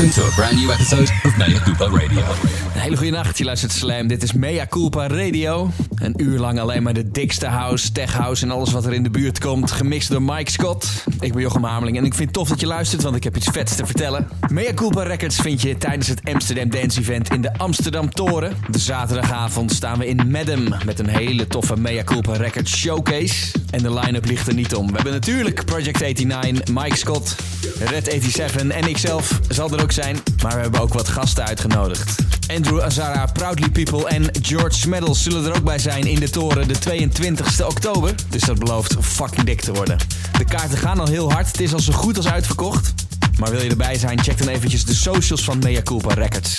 Welcome to a brand new episode of Mea Culpa Radio. Hele goede nacht, je luistert Slam. Dit is Mea Culpa Radio. Een uur lang alleen maar de dikste house, tech house en alles wat er in de buurt komt. Gemixt door Mike Scott. Ik ben Jochem Hameling en ik vind het tof dat je luistert, want ik heb iets vets te vertellen. Mea Culpa Records vind je tijdens het Amsterdam Dance Event in de Amsterdam Toren. De zaterdagavond staan we in Madam met een hele toffe Mea Culpa Records showcase. En de line-up ligt er niet om. We hebben natuurlijk Project 89, Mike Scott, Red 87 en ikzelf zal er ook zijn. Maar we hebben ook wat gasten uitgenodigd. Andrew Azara, Proudly People en George Smedel zullen er ook bij zijn in de toren de 22 oktober. Dus dat belooft fucking dik te worden. De kaarten gaan al heel hard. Het is al zo goed als uitverkocht. Maar wil je erbij zijn, check dan eventjes de socials van Mea Culpa Records.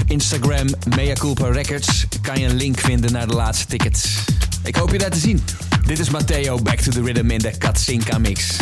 Op Instagram Mea Culpa Records kan je een link vinden naar de laatste tickets. Ik hoop je daar te zien. Dit is Matteo, Back to the Rhythm in de Katsinka Mix.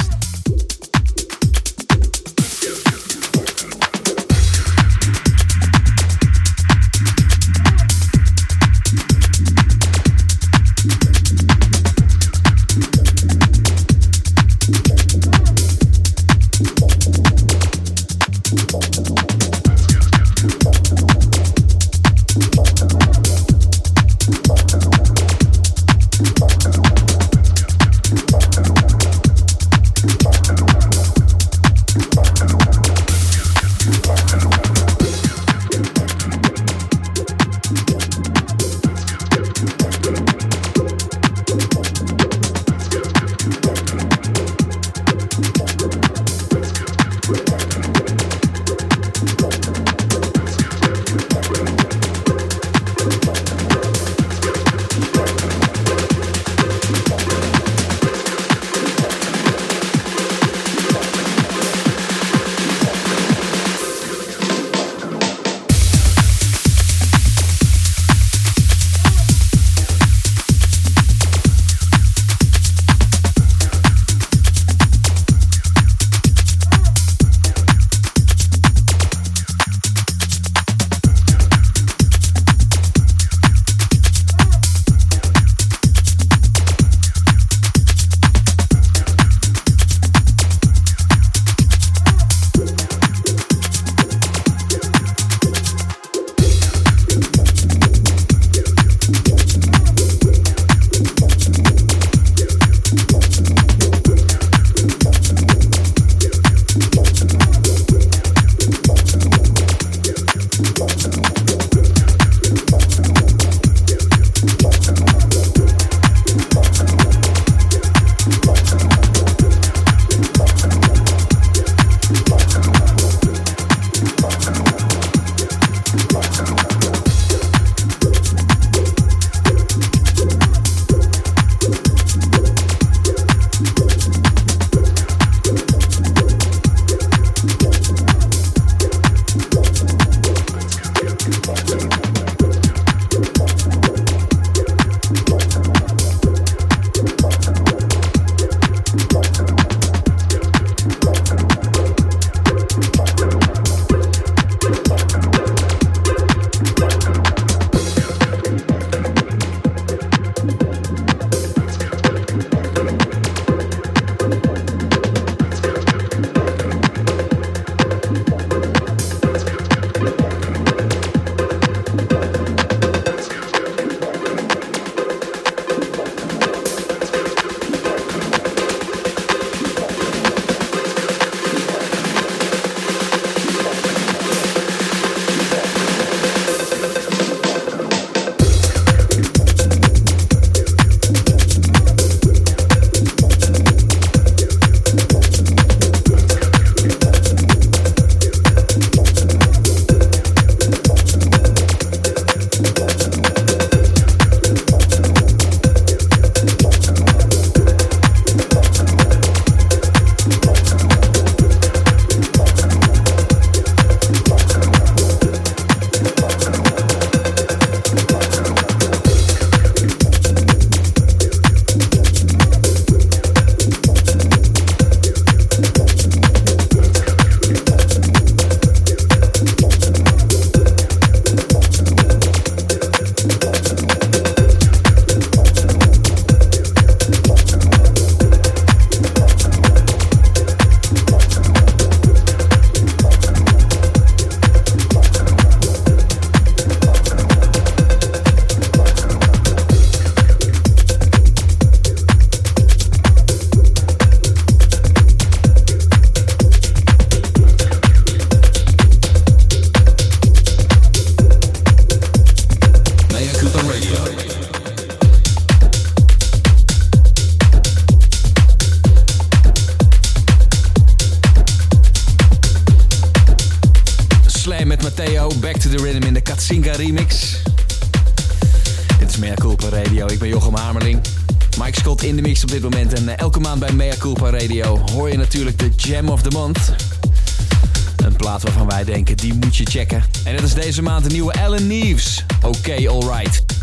Mea Culpa Radio. Ik ben Jochem Hamerling. Mike Scott in de mix op dit moment. En eh, elke maand bij Mea Culpa Radio hoor je natuurlijk de Jam of the Month. Een plaat waarvan wij denken, die moet je checken. En dat is deze maand de nieuwe Alan Neves. Oké, okay, alright.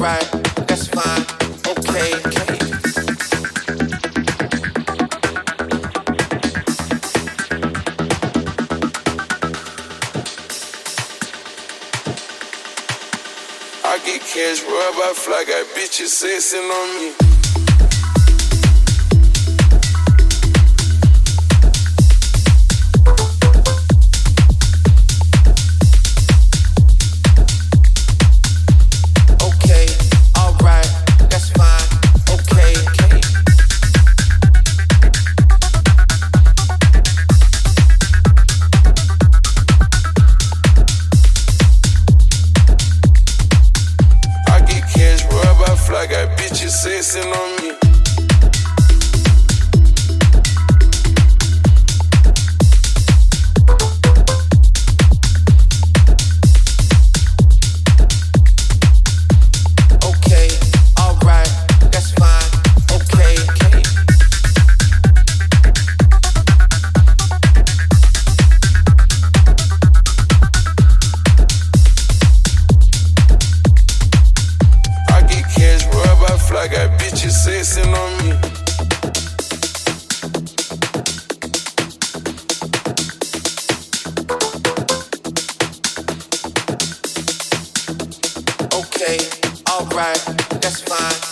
that's fine, okay, okay. I get cash, rub, I fly, got bitches sexing on me. right, that's fine.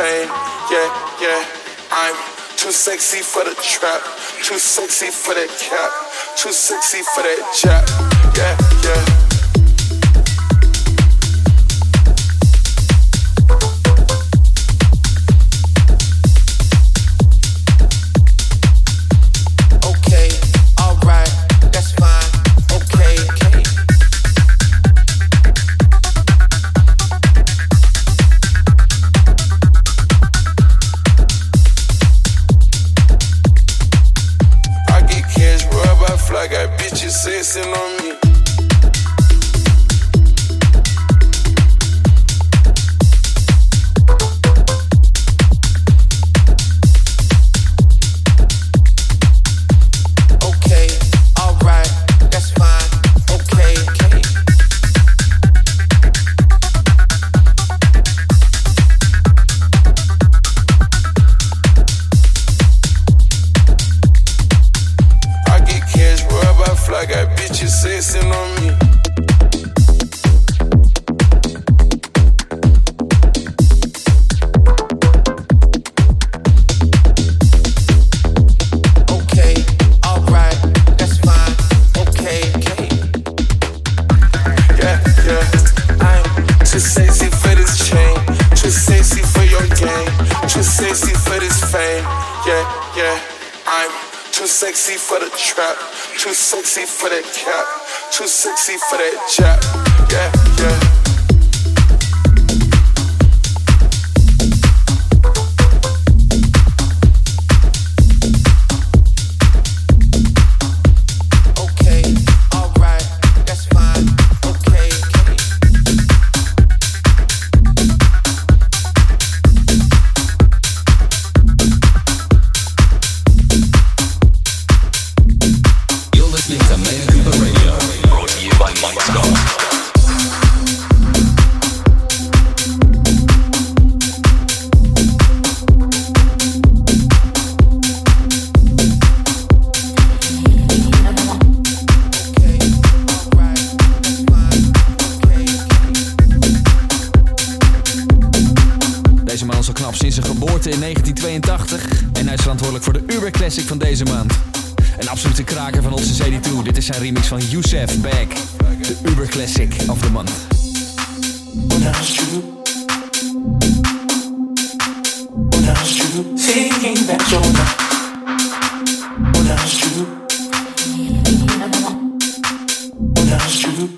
fame. Yeah, yeah, I'm too sexy for the trap, too sexy for that cap, too sexy for that jack. Yeah, yeah.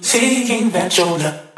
Taking that shoulder.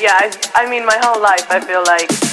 yeah, I, I mean, my whole life I feel like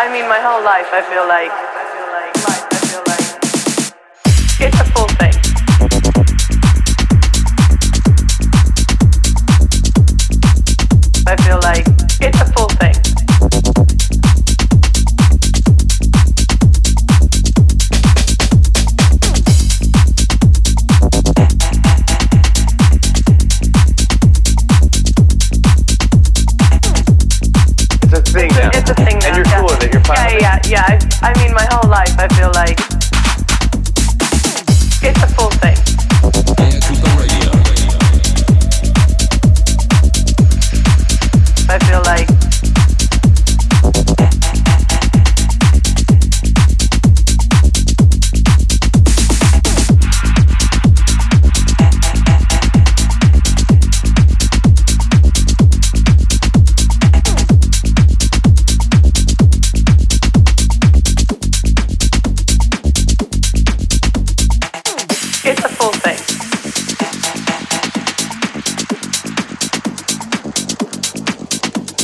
I mean, my whole life I feel like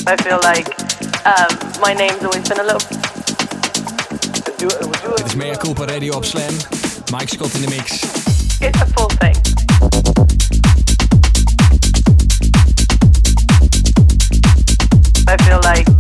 I feel like um, my name's always been a little. It's is Mea Culpa Radio op Slam. Mike Scott in the mix. It's a full thing. I feel like.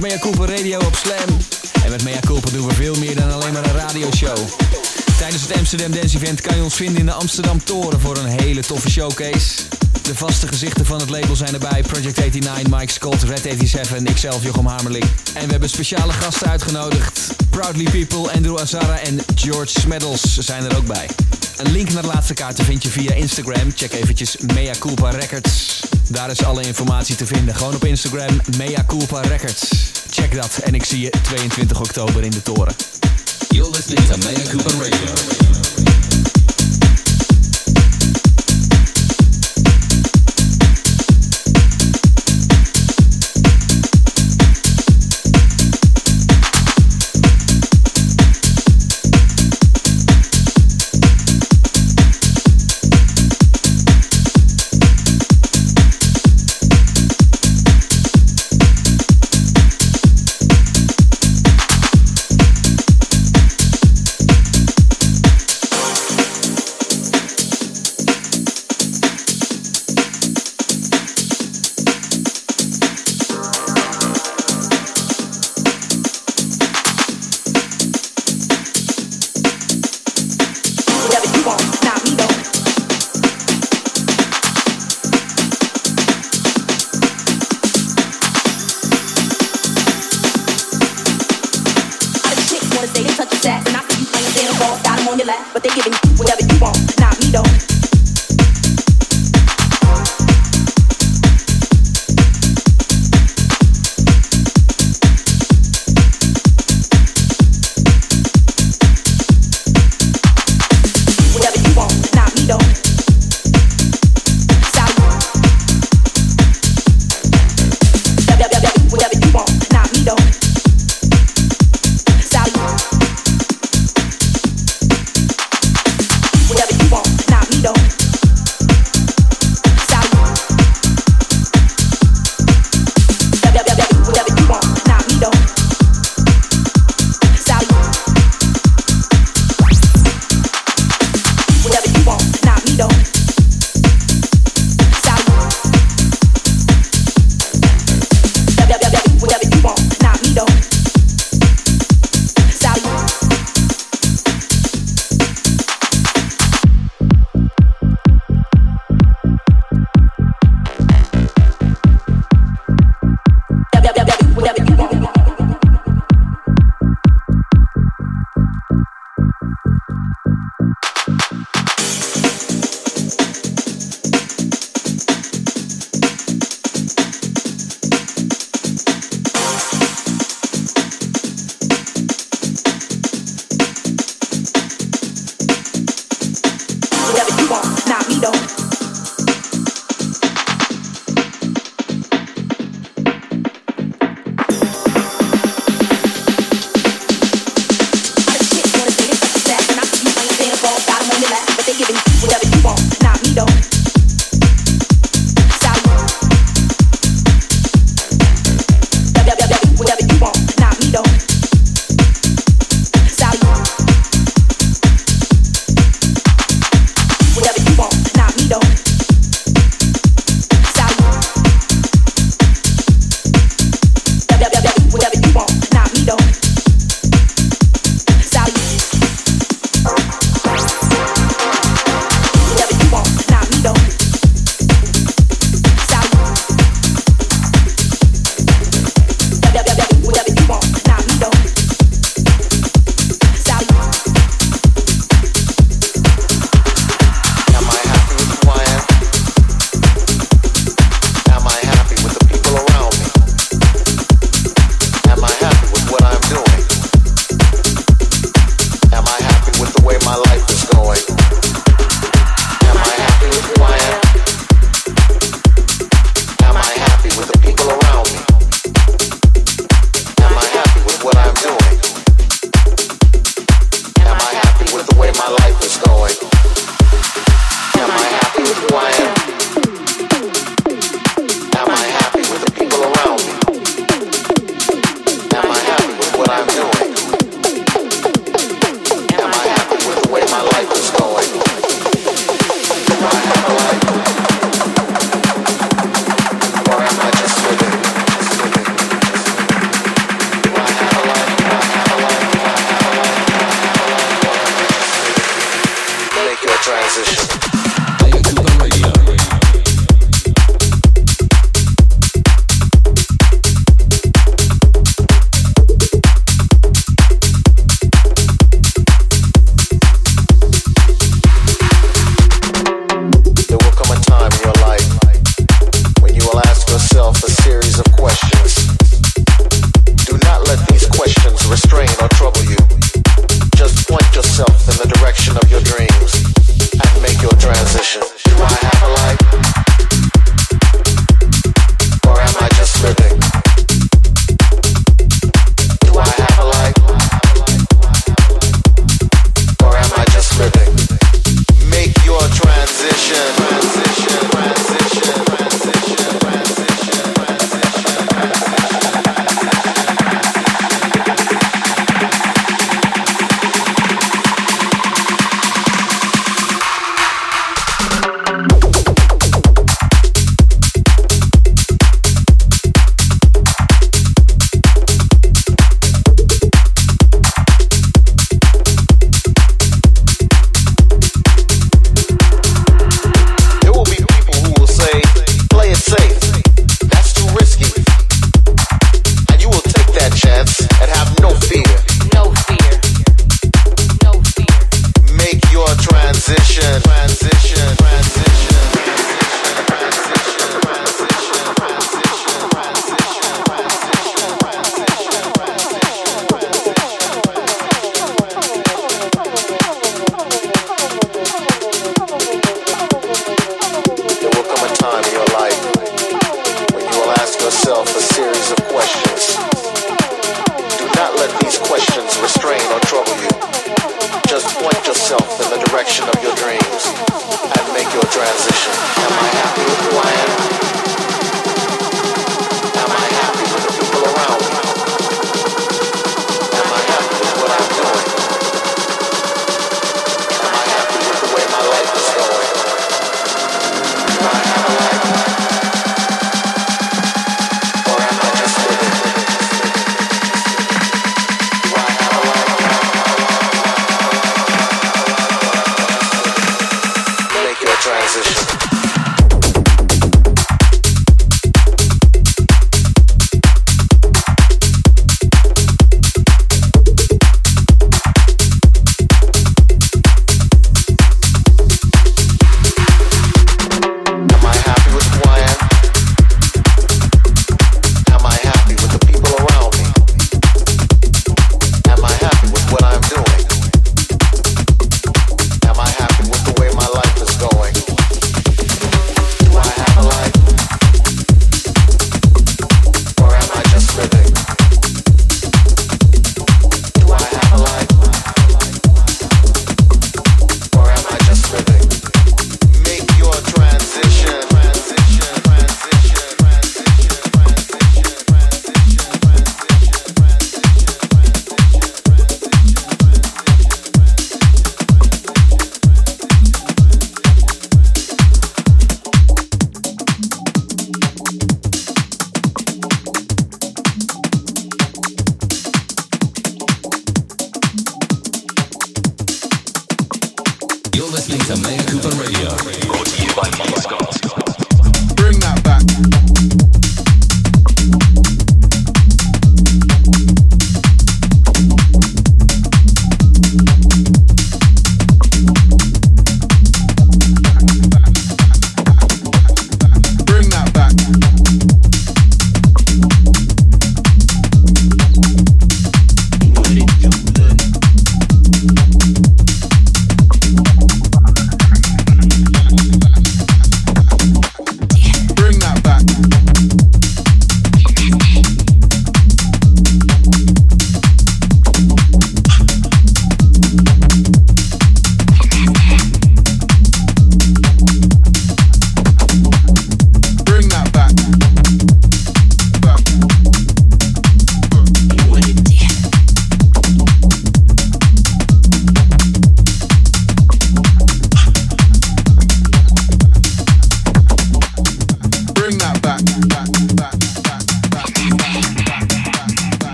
Luistert Mea Culpa Radio op Slam. En met Mea Culpa doen we veel meer dan alleen maar een radioshow. Tijdens het Amsterdam Dance Event kan je ons vinden in de Amsterdam Toren voor een hele toffe showcase. De vaste gezichten van het label zijn erbij. Project 89, Mike Scott, Red 87, ikzelf Jochem Hamerling. En we hebben speciale gasten uitgenodigd. Proudly People, Andrew Azara en George Smeddles zijn er ook bij. Een link naar de laatste kaarten vind je via Instagram. Check eventjes Mea Culpa Records. Daar is alle informatie te vinden. Gewoon op Instagram, Mea Culpa Records. Check dat en ik zie je 22 oktober in de toren. You're listen to Mea Culpa Radio.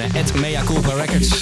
Uh, Mea Culpa Records.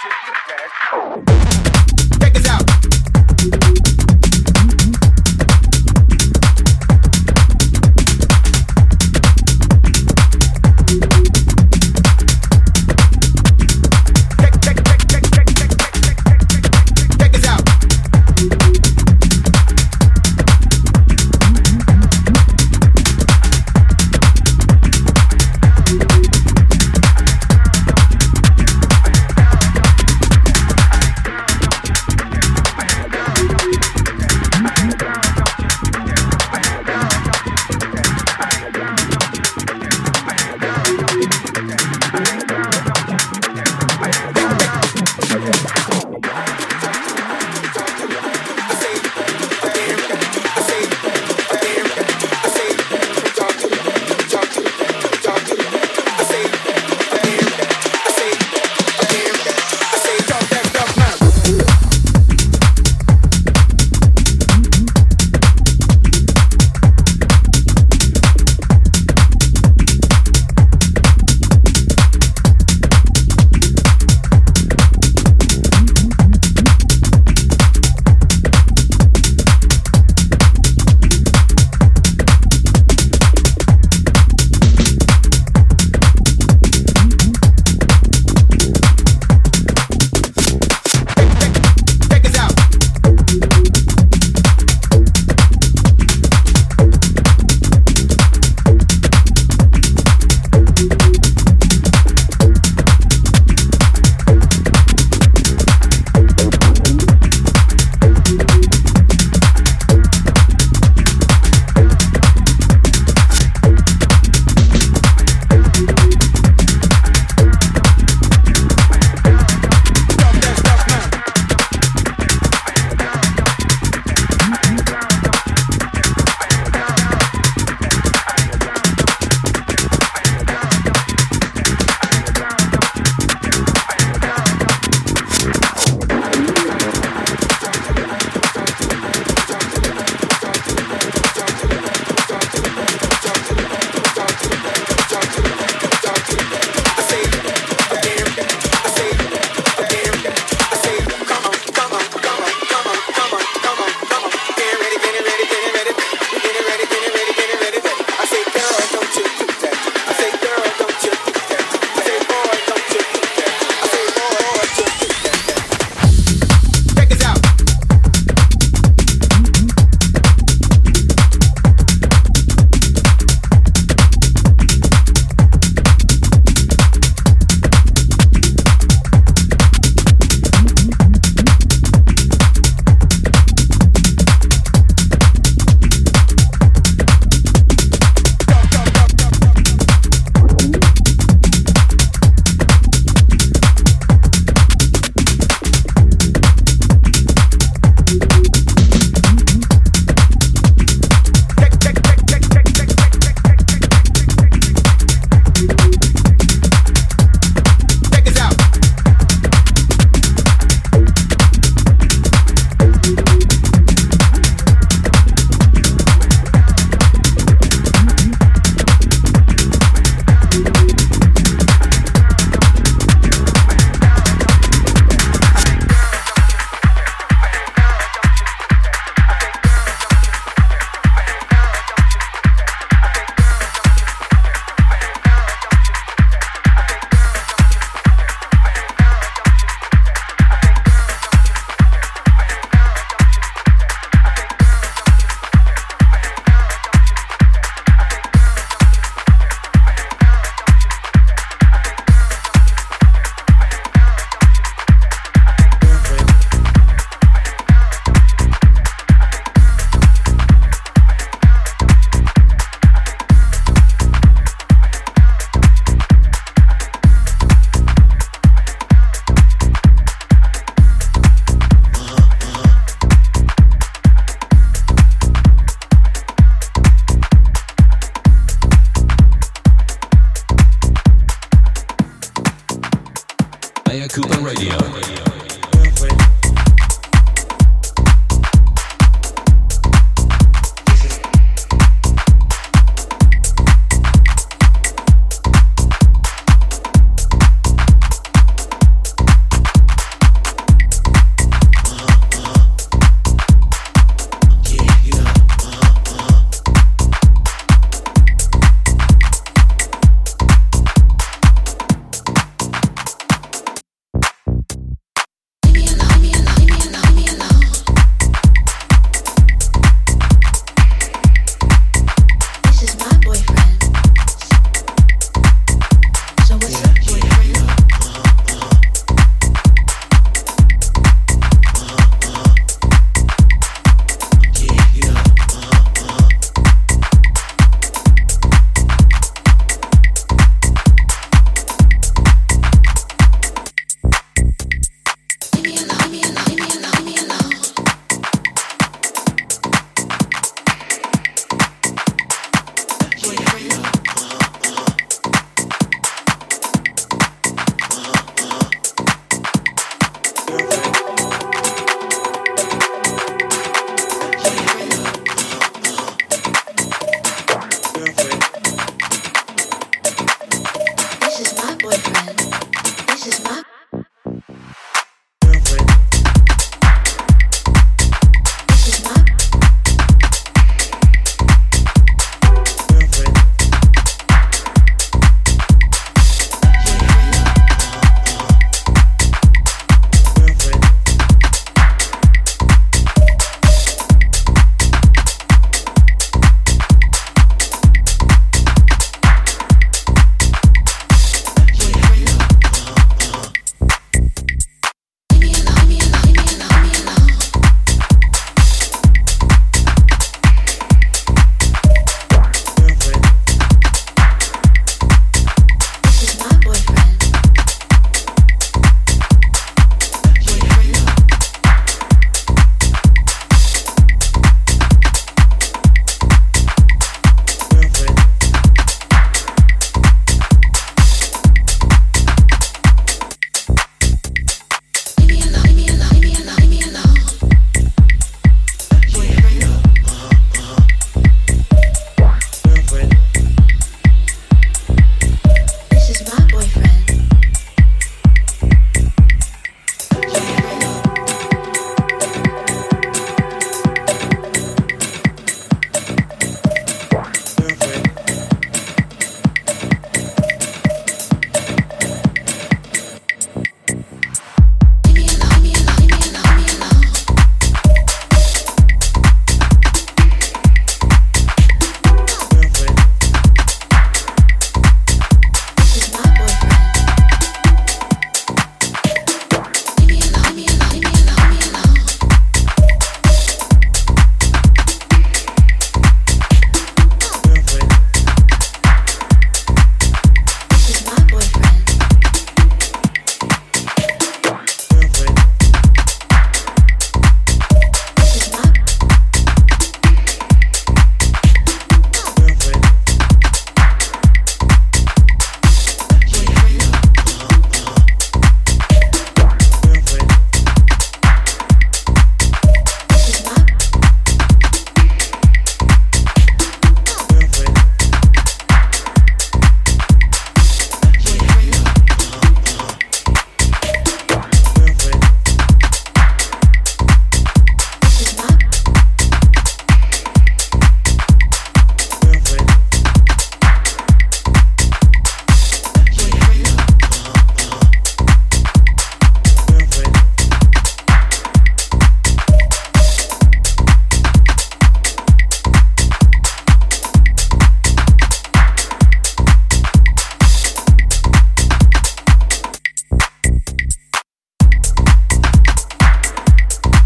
Check this out.